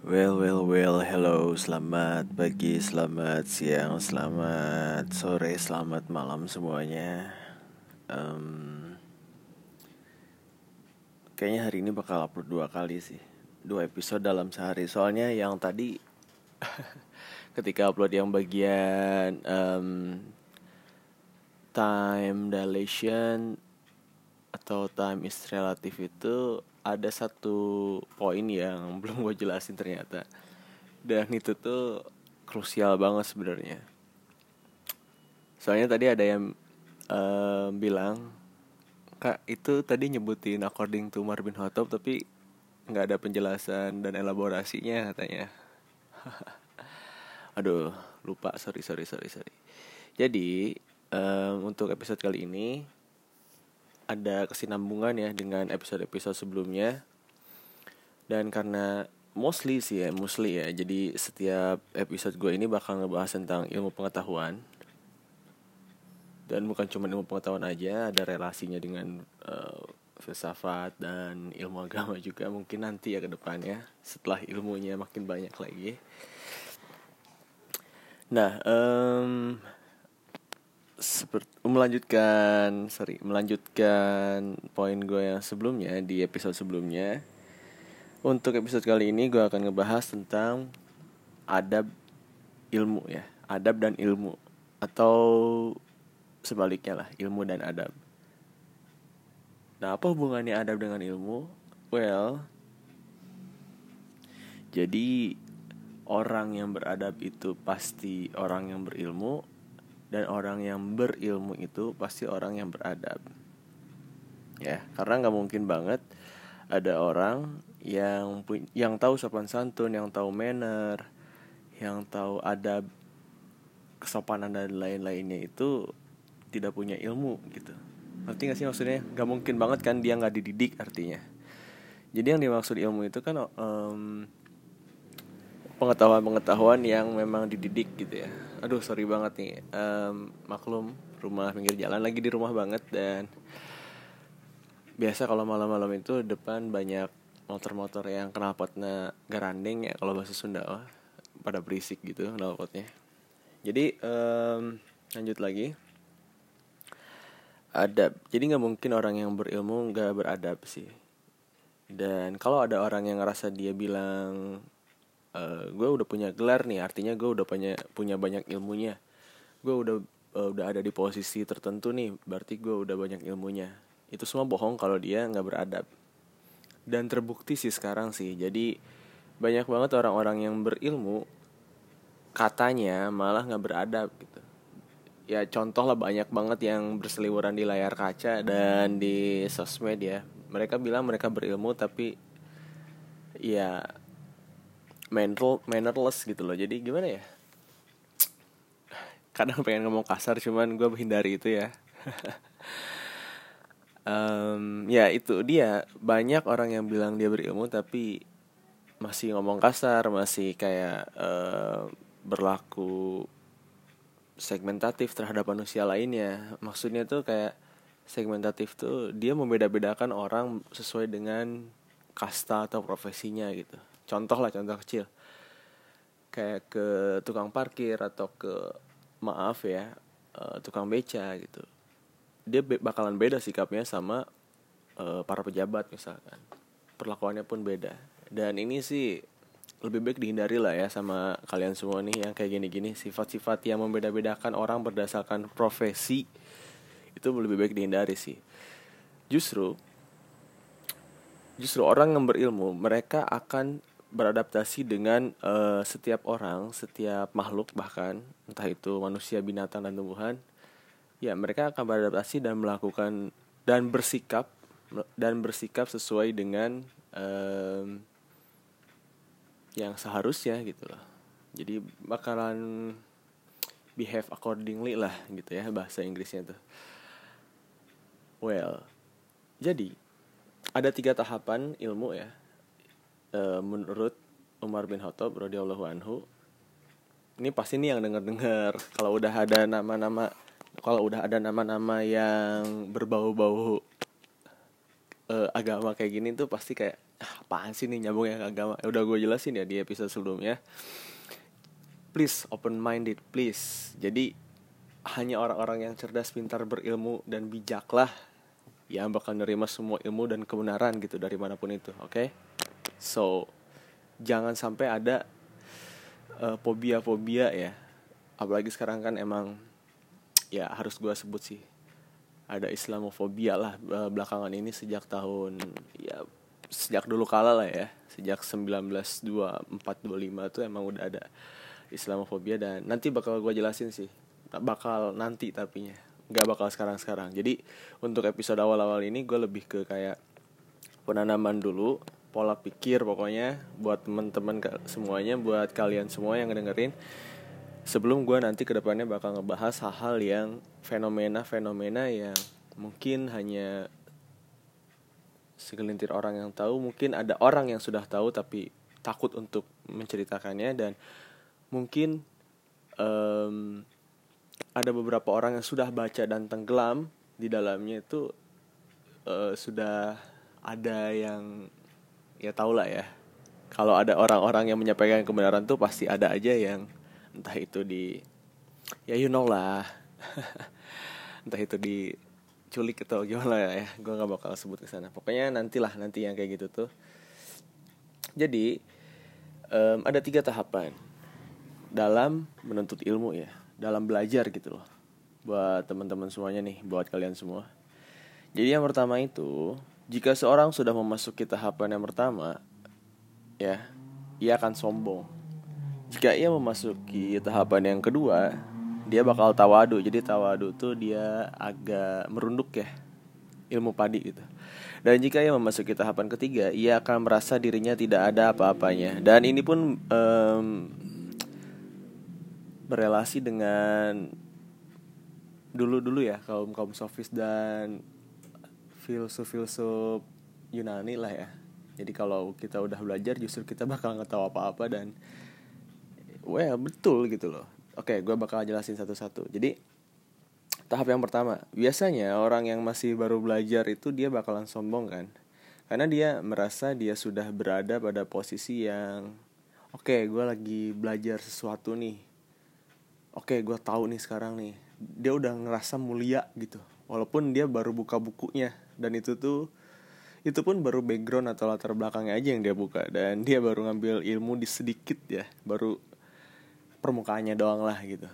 Well, well, well, hello, selamat pagi, selamat siang, selamat sore, selamat malam semuanya. Um, kayaknya hari ini bakal upload dua kali sih, dua episode dalam sehari. Soalnya yang tadi ketika upload yang bagian um, time dilation atau time is relative itu ada satu poin yang belum gue jelasin ternyata. Dan itu tuh krusial banget sebenarnya. Soalnya tadi ada yang uh, bilang kak itu tadi nyebutin according to Marvin Hotop tapi nggak ada penjelasan dan elaborasinya katanya. Aduh lupa. Sorry sorry sorry sorry. Jadi um, untuk episode kali ini ada kesinambungan ya dengan episode-episode sebelumnya. Dan karena mostly sih ya mostly ya jadi setiap episode gue ini bakal ngebahas tentang ilmu pengetahuan. Dan bukan cuma ilmu pengetahuan aja ada relasinya dengan uh, filsafat dan ilmu agama juga mungkin nanti ya ke depannya setelah ilmunya makin banyak lagi. Nah um, seperti melanjutkan sorry melanjutkan poin gue yang sebelumnya di episode sebelumnya. Untuk episode kali ini gue akan ngebahas tentang adab ilmu ya adab dan ilmu atau sebaliknya lah ilmu dan adab. Nah apa hubungannya adab dengan ilmu? Well jadi orang yang beradab itu pasti orang yang berilmu dan orang yang berilmu itu pasti orang yang beradab. Ya karena nggak mungkin banget ada orang yang yang tahu sopan santun yang tahu manner yang tahu adab kesopanan dan lain-lainnya itu tidak punya ilmu gitu. Ngerti gak sih maksudnya? Nggak mungkin banget kan dia nggak dididik artinya. Jadi yang dimaksud ilmu itu kan um, pengetahuan-pengetahuan yang memang dididik gitu ya. Aduh sorry banget nih. Um, maklum rumah pinggir jalan lagi di rumah banget dan biasa kalau malam-malam itu depan banyak motor-motor yang knalpotnya garandeng ya kalau bahasa Sunda oh, pada berisik gitu knalpotnya jadi um, lanjut lagi. Adab. Jadi nggak mungkin orang yang berilmu nggak beradab sih. Dan kalau ada orang yang ngerasa dia bilang uh, eh, gue udah punya gelar nih artinya gue udah punya punya banyak ilmunya. Gue udah uh, udah ada di posisi tertentu nih berarti gue udah banyak ilmunya. Itu semua bohong kalau dia nggak beradab. Dan terbukti sih sekarang sih jadi banyak banget orang-orang yang berilmu katanya malah nggak beradab gitu. Ya contoh lah banyak banget yang berseliweran di layar kaca dan di sosmed ya. Mereka bilang mereka berilmu tapi ya mental mannerless gitu loh. Jadi gimana ya? Kadang pengen ngomong kasar cuman gue menghindari itu ya. Um, ya itu dia. Banyak orang yang bilang dia berilmu tapi masih ngomong kasar masih kayak uh, berlaku segmentatif terhadap manusia lainnya. Maksudnya tuh kayak segmentatif tuh dia membeda-bedakan orang sesuai dengan kasta atau profesinya gitu contoh lah contoh kecil. Kayak ke tukang parkir atau ke maaf ya uh, tukang beca gitu. Dia bakalan beda sikapnya sama uh, para pejabat misalkan. Perlakuannya pun beda. Dan ini sih lebih baik dihindari lah ya sama kalian semua nih yang kayak gini-gini. Sifat-sifat yang membeda-bedakan orang berdasarkan profesi itu lebih baik dihindari sih. Justru justru orang yang berilmu mereka akan beradaptasi dengan uh, setiap orang, setiap makhluk bahkan entah itu manusia, binatang dan tumbuhan, ya mereka akan beradaptasi dan melakukan dan bersikap dan bersikap sesuai dengan um, yang seharusnya gitu loh. Jadi bakalan behave accordingly lah gitu ya bahasa Inggrisnya tuh. Well, jadi ada tiga tahapan ilmu ya uh, menurut Umar bin Khattab radhiyallahu anhu ini pasti nih yang denger-dengar kalau udah ada nama-nama kalau udah ada nama-nama yang berbau-bau uh, agama kayak gini tuh pasti kayak ah, apaan sih nih nyambung yang agama? Ya udah gue jelasin ya di episode sebelumnya. Please open minded please. Jadi hanya orang-orang yang cerdas pintar berilmu dan bijaklah yang bakal nerima semua ilmu dan kebenaran gitu dari mana pun itu oke? okay? So jangan sampai ada uh, fobia-fobia ya. Apalagi sekarang kan emang ya harus gue sebut sih ada Islamofobia lah belakangan ini sejak tahun ya sejak dulu kala lah ya. Sejak 1924 25 tuh emang udah ada Islamofobia dan nanti bakal gue jelasin sih. Bakal nanti tapinya. Nggak bakal sekarang sekarang jadi untuk episode awal-awal ini gue lebih ke kayak penanaman dulu pola pikir pokoknya buat temen-temen semuanya buat kalian semua yang ngedengerin. Sebelum gue nanti ke depannya bakal ngebahas hal-hal yang fenomena-fenomena yang mungkin hanya segelintir orang yang tahu mungkin ada orang yang sudah tahu tapi takut untuk menceritakannya dan mungkin um, ada beberapa orang yang sudah baca dan tenggelam di dalamnya itu uh, sudah ada yang ya tau lah ya. Kalau ada orang-orang yang menyampaikan kebenaran tuh pasti ada aja yang entah itu di ya you know lah. Entah itu di culik atau gimana ya gue nggak bakal sebut ke sana. Pokoknya nantilah nanti yang kayak gitu tuh. Jadi um, ada tiga tahapan dalam menuntut ilmu ya. Dalam belajar gitu loh. Buat teman-teman semuanya nih buat kalian semua. Jadi yang pertama itu jika seorang sudah memasuki tahapan yang pertama ya ia akan sombong. Jika ia memasuki tahapan yang kedua dia bakal tawadu. Jadi tawadu tuh dia agak merunduk ya ilmu padi gitu. Dan jika ia memasuki tahapan ketiga ia akan merasa dirinya tidak ada apa-apanya. Dan ini pun um, berelasi dengan dulu-dulu ya kaum kaum sofis dan filsuf-filsuf Yunani lah ya. Jadi kalau kita udah belajar justru kita bakal nggak apa-apa dan well betul gitu loh. Oke gue bakal jelasin satu-satu. Jadi tahap yang pertama biasanya orang yang masih baru belajar itu dia bakalan sombong kan? Karena dia merasa dia sudah berada pada posisi yang oke okay, gue lagi belajar sesuatu nih. Oke okay, gue tahu nih sekarang nih. Dia udah ngerasa mulia gitu walaupun dia baru buka bukunya. Dan itu tuh itu pun baru background atau latar belakangnya aja yang dia buka. Dan dia baru ngambil ilmu di sedikit ya. Baru permukaannya doang lah gitu.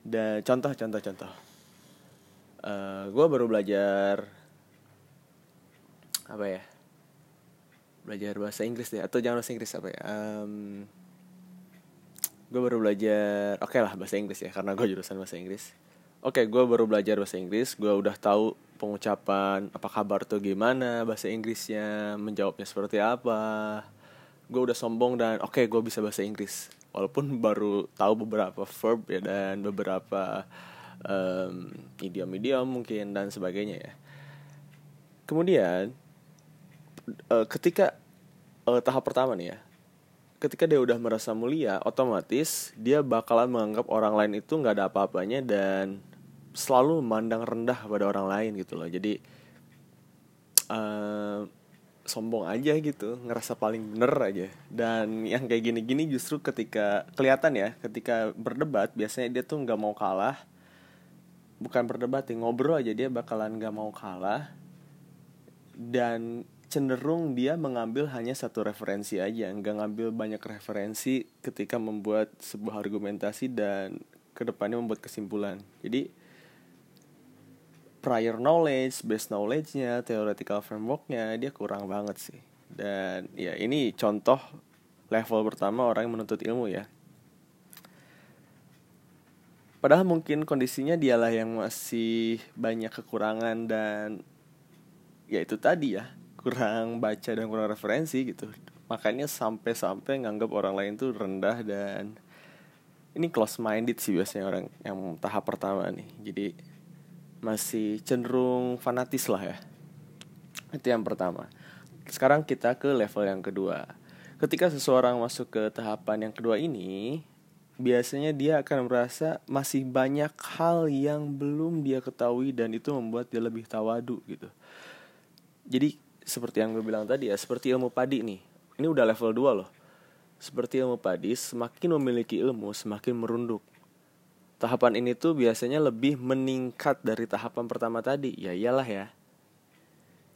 Dan contoh contoh contoh. Uh, eh, gue baru belajar apa ya? Belajar bahasa Inggris deh atau jangan bahasa Inggris apa ya? Um, gue baru belajar oke okay lah bahasa Inggris ya karena gue jurusan bahasa Inggris oke okay, gue baru belajar bahasa Inggris. Gue udah tahu pengucapan apa kabar tuh gimana bahasa Inggrisnya menjawabnya seperti apa. Gue udah sombong dan oke okay, gue bisa bahasa Inggris. Walaupun baru tahu beberapa verb ya dan beberapa um, idiom-idiom mungkin dan sebagainya ya. Kemudian uh, ketika uh, tahap pertama nih ya ketika dia udah merasa mulia otomatis dia bakalan menganggap orang lain itu nggak ada apa-apanya dan selalu memandang rendah pada orang lain gitu loh. Jadi uh, sombong aja gitu ngerasa paling bener aja. Dan yang kayak gini-gini justru ketika kelihatan ya ketika berdebat biasanya dia tuh nggak mau kalah. Bukan berdebat ya ngobrol aja dia bakalan nggak mau kalah. Dan cenderung dia mengambil hanya satu referensi aja nggak ngambil banyak referensi ketika membuat sebuah argumentasi dan ke depannya membuat kesimpulan. Jadi prior knowledge, base knowledge-nya, theoretical framework-nya dia kurang banget sih. Dan ya ini contoh level pertama orang yang menuntut ilmu ya. Padahal mungkin kondisinya dialah yang masih banyak kekurangan dan ya itu tadi ya, kurang baca dan kurang referensi gitu. Makanya sampai-sampai nganggap orang lain tuh rendah dan ini close minded sih biasanya orang yang tahap pertama nih. Jadi masih cenderung fanatis lah ya. Itu yang pertama. Sekarang kita ke level yang kedua. Ketika seseorang masuk ke tahapan yang kedua ini biasanya dia akan merasa masih banyak hal yang belum dia ketahui dan itu membuat dia lebih tawadu gitu. Jadi seperti yang gue bilang tadi ya seperti ilmu padi nih. Ini udah level 2 loh. Seperti ilmu padi semakin memiliki ilmu semakin merunduk tahapan ini tuh biasanya lebih meningkat dari tahapan pertama tadi. Ya iyalah ya.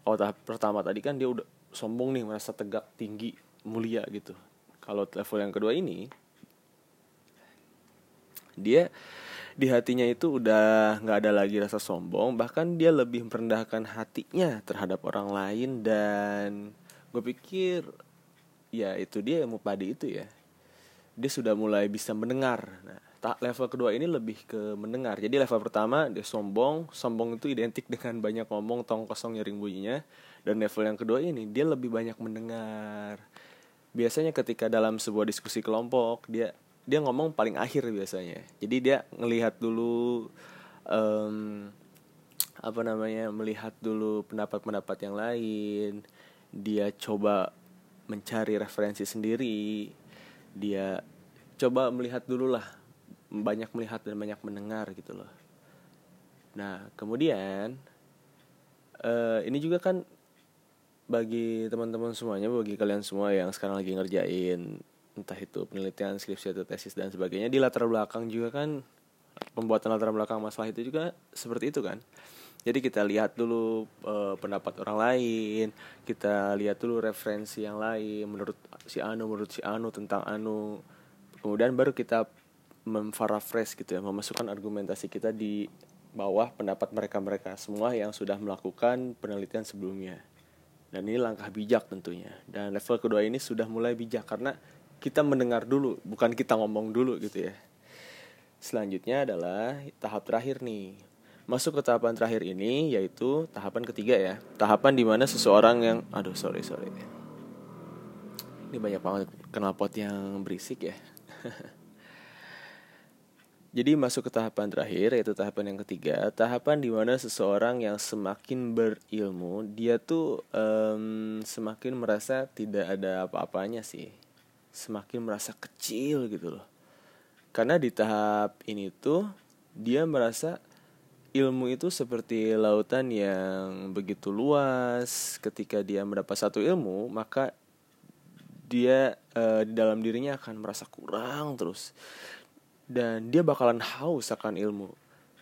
Oh tahap pertama tadi kan dia udah sombong nih merasa tegak tinggi mulia gitu. Kalau level yang kedua ini dia di hatinya itu udah nggak ada lagi rasa sombong bahkan dia lebih merendahkan hatinya terhadap orang lain. Dan gue pikir ya itu dia yang mau padi itu ya. Dia sudah mulai bisa mendengar. Nah level kedua ini lebih ke mendengar. Jadi level pertama dia sombong. Sombong itu identik dengan banyak ngomong tong kosong nyaring bunyinya. Dan level yang kedua ini dia lebih banyak mendengar. Biasanya ketika dalam sebuah diskusi kelompok dia dia ngomong paling akhir biasanya. Jadi dia ngelihat dulu um, apa namanya melihat dulu pendapat-pendapat yang lain. Dia coba mencari referensi sendiri. Dia coba melihat dulu lah banyak melihat dan banyak mendengar gitu loh. Nah kemudian uh, ini juga kan bagi teman-teman semuanya bagi kalian semua yang sekarang lagi ngerjain entah itu penelitian skripsi atau tesis dan sebagainya di latar belakang juga kan pembuatan latar belakang masalah itu juga seperti itu kan. Jadi kita lihat dulu e, pendapat orang lain kita lihat dulu referensi yang lain menurut si Anu menurut si Anu tentang Anu. Kemudian baru kita memparaphrase gitu ya memasukkan argumentasi kita di bawah pendapat mereka-mereka semua yang sudah melakukan penelitian sebelumnya dan ini langkah bijak tentunya dan level kedua ini sudah mulai bijak karena kita mendengar dulu, bukan kita ngomong dulu gitu ya. Selanjutnya adalah tahap terakhir nih. Masuk ke tahapan terakhir ini yaitu tahapan ketiga ya. Tahapan di mana seseorang yang, aduh sorry sorry. Ini banyak banget knalpot yang berisik ya. Jadi masuk ke tahapan terakhir yaitu tahapan yang ketiga, tahapan di mana seseorang yang semakin berilmu dia tuh um, semakin merasa tidak ada apa-apanya sih. Semakin merasa kecil gitu loh. Karena di tahap ini tuh dia merasa ilmu itu seperti lautan yang begitu luas. Ketika dia mendapat satu ilmu maka dia e, di dalam dirinya akan merasa kurang terus dan dia bakalan haus akan ilmu.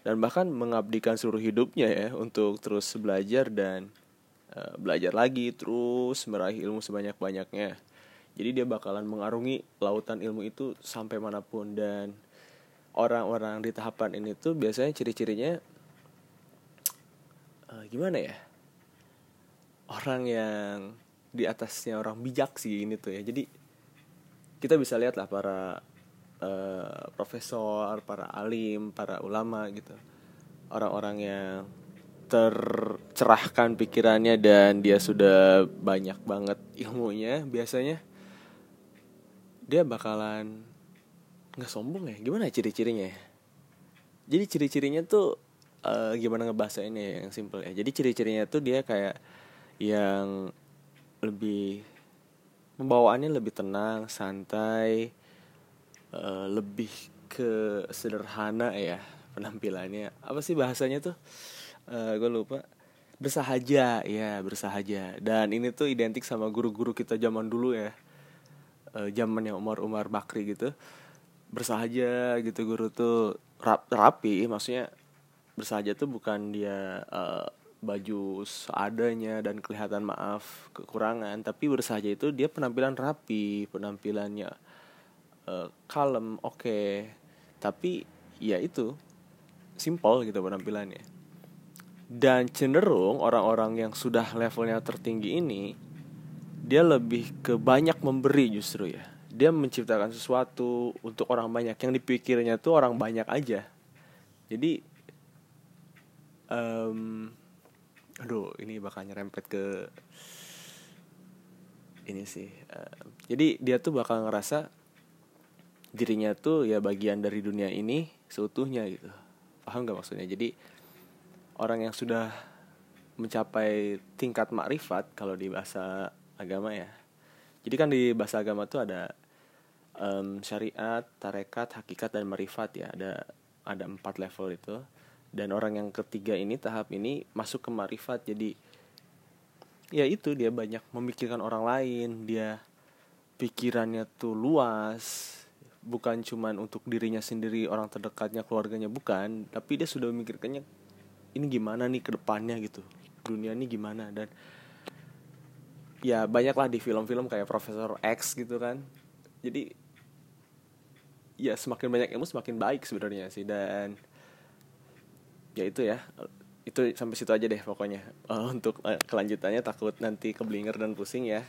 Dan bahkan mengabdikan seluruh hidupnya ya untuk terus belajar dan e, belajar lagi terus meraih ilmu sebanyak banyaknya jadi dia bakalan mengarungi lautan ilmu itu sampai mana pun. Dan orang-orang di tahapan ini tuh biasanya ciri-cirinya uh, gimana ya? Orang yang di atasnya orang bijak sih ini tuh ya. Jadi kita bisa lihat lah para uh, profesor para alim para ulama gitu. Orang-orang yang tercerahkan pikirannya dan dia sudah banyak banget ilmunya biasanya dia bakalan nggak sombong ya? Gimana ciri-cirinya ya? Jadi ciri-cirinya tuh uh, gimana ngebahasa ini ya, yang simple ya. Jadi ciri-cirinya tuh dia kayak yang lebih pembawaannya lebih tenang santai uh, lebih ke sederhana ya penampilannya. Apa sih bahasanya tuh? Uh, gue lupa. Bersahaja ya bersahaja. Dan ini tuh identik sama guru-guru kita zaman dulu ya. Uh, zamannya Umar Umar Bakri gitu. Bersahaja gitu guru tuh. Rap, rapi maksudnya bersahaja tuh bukan dia uh, baju seadanya dan kelihatan maaf kekurangan. Tapi bersahaja itu dia penampilan rapi penampilannya uh, kalem oke. Okay. tapi ya itu simple gitu penampilannya. Dan cenderung orang-orang yang sudah levelnya tertinggi ini dia lebih ke banyak memberi justru ya. Dia menciptakan sesuatu untuk orang banyak. Yang dipikirnya tuh orang banyak aja. Jadi um, aduh ini bakal nyerempet ke ini sih uh, jadi dia tuh bakal ngerasa dirinya tuh ya bagian dari dunia ini seutuhnya gitu. Paham gak maksudnya? Jadi orang yang sudah mencapai tingkat makrifat kalau di bahasa agama ya. Jadi kan di bahasa agama tuh ada um, syariat tarekat hakikat dan marifat ya. Ada ada empat level itu. Dan orang yang ketiga ini tahap ini masuk ke marifat jadi ya itu dia banyak memikirkan orang lain. Dia pikirannya tuh luas bukan cuman untuk dirinya sendiri orang terdekatnya keluarganya bukan. Tapi dia sudah memikirkannya ini gimana nih ke depannya gitu. Dunia ini gimana? Dan ya banyaklah di film-film kayak Profesor X gitu kan. Jadi ya semakin banyak ilmu semakin baik sebenarnya sih. Dan ya itu ya itu sampai situ aja deh pokoknya. Untuk uh, kelanjutannya takut nanti keblinger dan pusing ya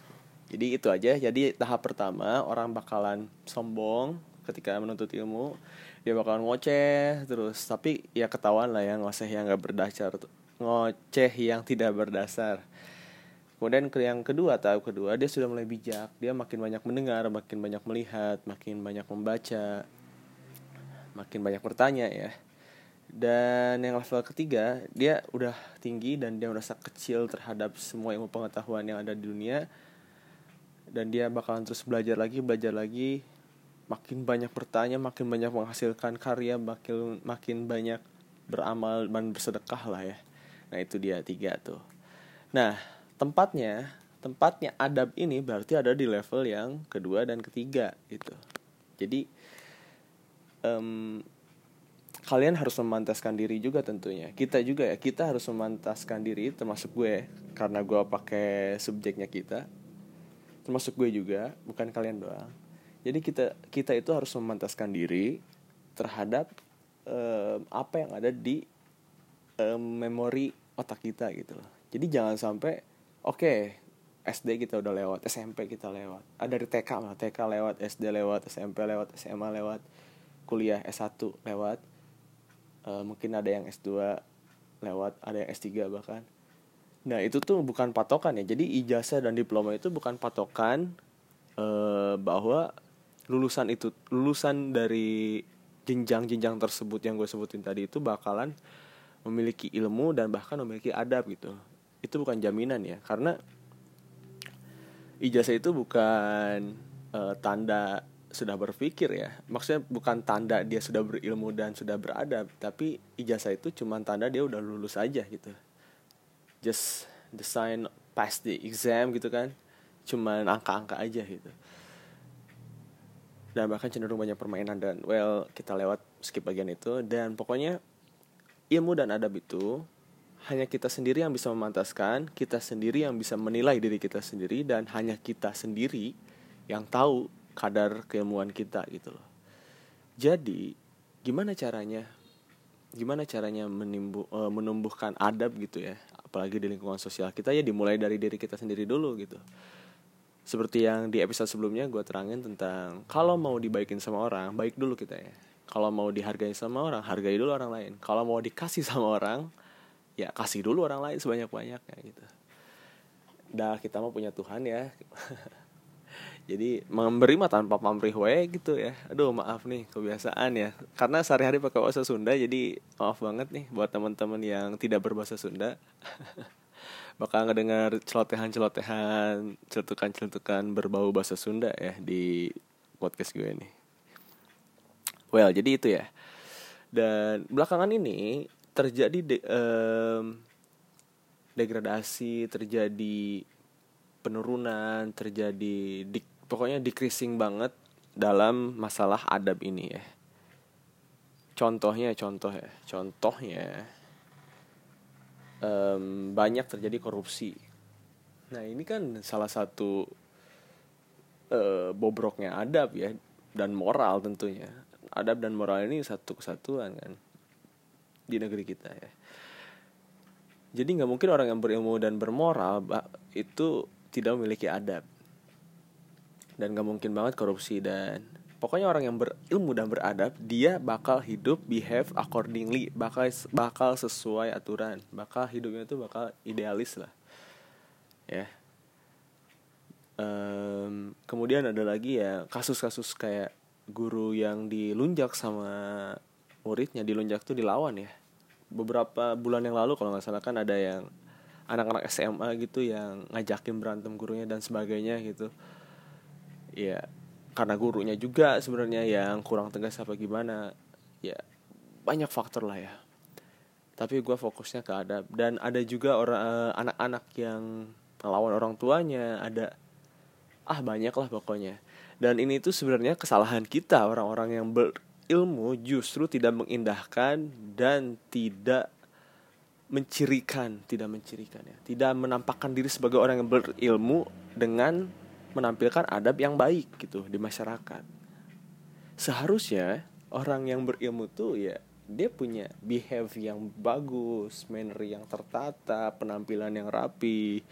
jadi itu aja jadi tahap pertama orang bakalan sombong ketika menuntut ilmu dia bakalan ngoceh terus tapi ya ketahuan lah ya ngoceh yang nggak berdasar ngoceh yang tidak berdasar Kemudian ke yang kedua, tahap kedua, dia sudah mulai bijak. Dia makin banyak mendengar, makin banyak melihat, makin banyak membaca, makin banyak bertanya ya. Dan yang level ketiga, dia udah tinggi dan dia merasa kecil terhadap semua ilmu pengetahuan yang ada di dunia. Dan dia bakalan terus belajar lagi, belajar lagi, makin banyak bertanya, makin banyak menghasilkan karya, makin makin banyak beramal dan bersedekah lah ya. Nah itu dia tiga tuh. Nah tempatnya tempatnya adab ini berarti ada di level yang kedua dan ketiga gitu jadi um, kalian harus memantaskan diri juga tentunya kita juga ya kita harus memantaskan diri termasuk gue karena gue pakai subjeknya kita termasuk gue juga bukan kalian doang. Jadi kita kita itu harus memantaskan diri terhadap um, apa yang ada di um, memori otak kita gitu loh. Jadi jangan sampai oke okay, SD kita udah lewat SMP kita lewat. Ada dari TK lah TK lewat SD lewat SMP lewat SMA lewat kuliah S1 lewat uh, mungkin ada yang S2 lewat ada yang S3 bahkan nah itu tuh bukan patokan ya. Jadi ijazah dan diploma itu bukan patokan uh, bahwa lulusan itu lulusan dari jenjang-jenjang tersebut yang gue sebutin tadi itu bakalan memiliki ilmu dan bahkan memiliki adab gitu. Itu bukan jaminan ya karena ijazah itu bukan uh, tanda sudah berpikir ya. Maksudnya bukan tanda dia sudah berilmu dan sudah beradab tapi ijazah itu cuma tanda dia udah lulus aja gitu just the sign pass the exam gitu kan cuman angka-angka aja gitu dan bahkan cenderung banyak permainan dan well kita lewat skip bagian itu dan pokoknya ilmu dan adab itu hanya kita sendiri yang bisa memantaskan, kita sendiri yang bisa menilai diri kita sendiri dan hanya kita sendiri yang tahu kadar keilmuan kita gitu loh. Jadi, gimana caranya? Gimana caranya menimbu, uh, menumbuhkan adab gitu ya, apalagi di lingkungan sosial kita ya dimulai dari diri kita sendiri dulu gitu. Seperti yang di episode sebelumnya gue terangin tentang kalau mau dibaikin sama orang, baik dulu kita ya. Kalau mau dihargai sama orang, hargai dulu orang lain. Kalau mau dikasih sama orang, ya kasih dulu orang lain sebanyak banyaknya gitu dah kita mau punya Tuhan ya jadi memberi mah tanpa pamrih we gitu ya. Aduh maaf nih kebiasaan ya. Karena sehari-hari pakai bahasa Sunda jadi maaf banget nih buat teman-teman yang tidak berbahasa Sunda. Bakal ngedengar celotehan-celotehan celutukan-celutukan berbau bahasa Sunda ya di podcast gue ini. Well jadi itu ya. Dan belakangan ini terjadi de, um, degradasi terjadi penurunan terjadi di, pokoknya decreasing banget dalam masalah adab ini ya. Contohnya contoh ya contohnya um, banyak terjadi korupsi. Nah ini kan salah satu uh, bobroknya adab ya dan moral tentunya. Adab dan moral ini satu kesatuan kan di negeri kita ya. Jadi nggak mungkin orang yang berilmu dan bermoral itu tidak memiliki adab. Dan nggak mungkin banget korupsi dan pokoknya orang yang berilmu dan beradab dia bakal hidup behave accordingly bakal bakal sesuai aturan bakal hidupnya itu bakal idealis lah. Ya. Um, kemudian ada lagi ya kasus-kasus kayak guru yang dilunjak sama muridnya di Lonjak tuh dilawan ya. Beberapa bulan yang lalu kalau nggak salah kan ada yang anak-anak SMA gitu yang ngajakin berantem gurunya dan sebagainya gitu. Ya karena gurunya juga sebenarnya yang kurang tegas apa gimana ya banyak faktor lah ya. Tapi gue fokusnya ke adab. Dan ada juga orang uh, anak-anak yang ngelawan orang tuanya ada ah banyak lah pokoknya. Dan ini tuh sebenarnya kesalahan kita orang-orang yang berilmu justru tidak mengindahkan dan tidak mencirikan tidak mencirikan ya. Tidak menampakkan diri sebagai orang yang berilmu dengan menampilkan adab yang baik gitu di masyarakat. Seharusnya orang yang berilmu tuh ya dia punya behave yang bagus, manner yang tertata, penampilan yang rapi,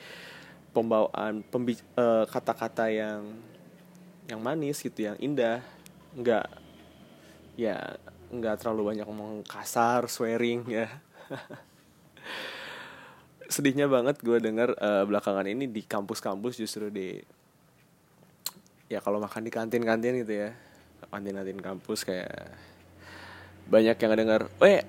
pembawaan uh, kata-kata yang yang manis gitu, yang indah, nggak ya nggak terlalu banyak ngomong kasar, swearing ya. Sedihnya banget gue denger uh, belakangan ini di kampus-kampus justru di ya kalau makan di kantin-kantin gitu ya, kantin-kantin kampus kayak banyak yang dengar eh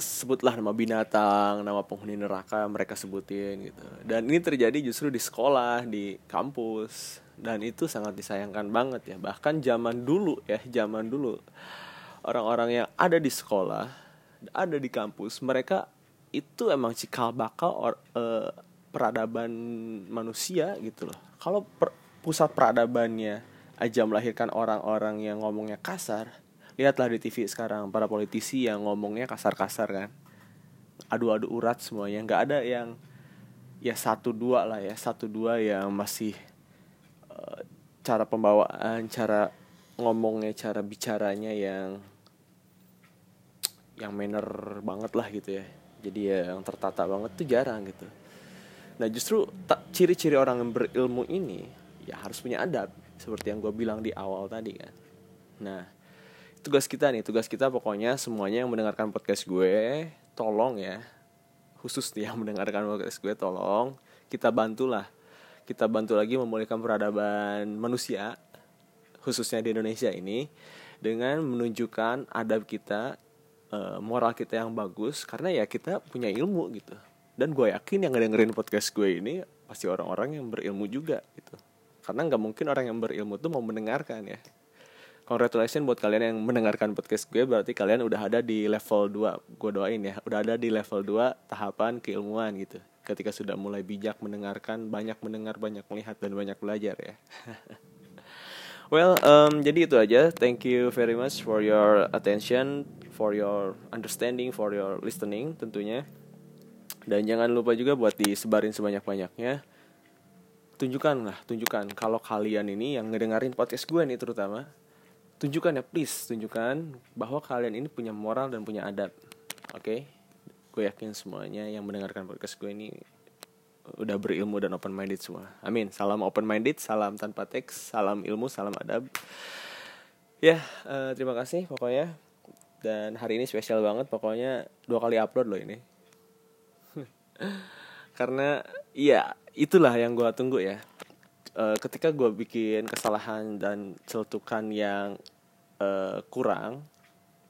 sebutlah nama binatang, nama penghuni neraka mereka sebutin gitu. Dan ini terjadi justru di sekolah, di kampus dan itu sangat disayangkan banget ya. Bahkan zaman dulu ya, zaman dulu orang-orang yang ada di sekolah, ada di kampus, mereka itu emang cikal bakal or, uh, peradaban manusia gitu loh. Kalau per, pusat peradabannya aja melahirkan orang-orang yang ngomongnya kasar, lihatlah di TV sekarang para politisi yang ngomongnya kasar-kasar kan. Adu-adu urat semuanya. Nggak ada yang ya satu dua lah ya satu dua yang masih uh, cara pembawaan cara ngomongnya cara bicaranya yang yang manner banget lah gitu ya jadi ya yang tertata banget tuh jarang gitu. Nah justru ciri-ciri orang yang berilmu ini ya harus punya adab seperti yang gue bilang di awal tadi kan. Nah tugas kita nih tugas kita pokoknya semuanya yang mendengarkan podcast gue tolong ya khusus yang mendengarkan podcast gue tolong kita bantulah. Kita bantu lagi memulihkan peradaban manusia khususnya di Indonesia ini dengan menunjukkan adab kita eh, moral kita yang bagus karena ya kita punya ilmu gitu. Dan gue yakin yang ngedengerin podcast gue ini pasti orang-orang yang berilmu juga gitu. Karena nggak mungkin orang yang berilmu tuh mau mendengarkan ya. Congratulations buat kalian yang mendengarkan podcast gue berarti kalian udah ada di level 2 gue doain ya udah ada di level 2 tahapan keilmuan gitu. Ketika sudah mulai bijak mendengarkan banyak mendengar banyak melihat dan banyak belajar ya well um, jadi itu aja. Thank you very much for your attention for your understanding for your listening tentunya. Dan jangan lupa juga buat disebarin sebanyak-banyaknya. Tunjukkan lah tunjukkan kalau kalian ini yang ngedengerin podcast gue nih terutama tunjukkan ya please tunjukkan bahwa kalian ini punya moral dan punya adab. Oke? Okay? gue yakin semuanya yang mendengarkan podcast gue ini udah berilmu dan open minded semua. Amin. Salam open minded salam tanpa teks salam ilmu salam adab. Ya uh, terima kasih pokoknya. Dan hari ini spesial banget pokoknya dua kali upload loh ini. Karena iya itulah yang gue tunggu ya. Uh, ketika gue bikin kesalahan dan celutukan yang uh, kurang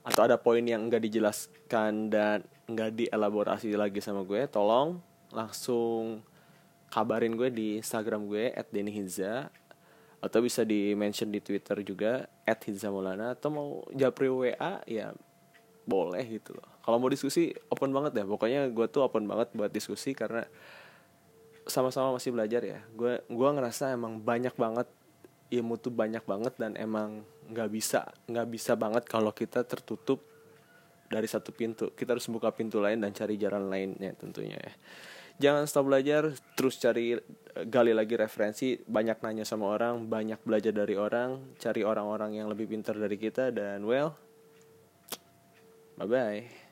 atau ada poin yang enggak dijelaskan dan enggak dielaborasi lagi sama gue tolong langsung kabarin gue di Instagram gue @denihiza atau bisa di mention di Twitter juga @hizamulana atau mau japri WA ya boleh gitu loh. Kalau mau diskusi open banget ya. Pokoknya gue tuh open banget buat diskusi karena sama-sama masih belajar ya gue gue ngerasa emang banyak banget ilmu tuh banyak banget dan emang nggak bisa nggak bisa banget kalau kita tertutup dari satu pintu kita harus buka pintu lain dan cari jalan lainnya tentunya ya jangan stop belajar terus cari gali lagi referensi. Banyak nanya sama orang banyak belajar dari orang. Cari orang-orang yang lebih pintar dari kita dan well bye bye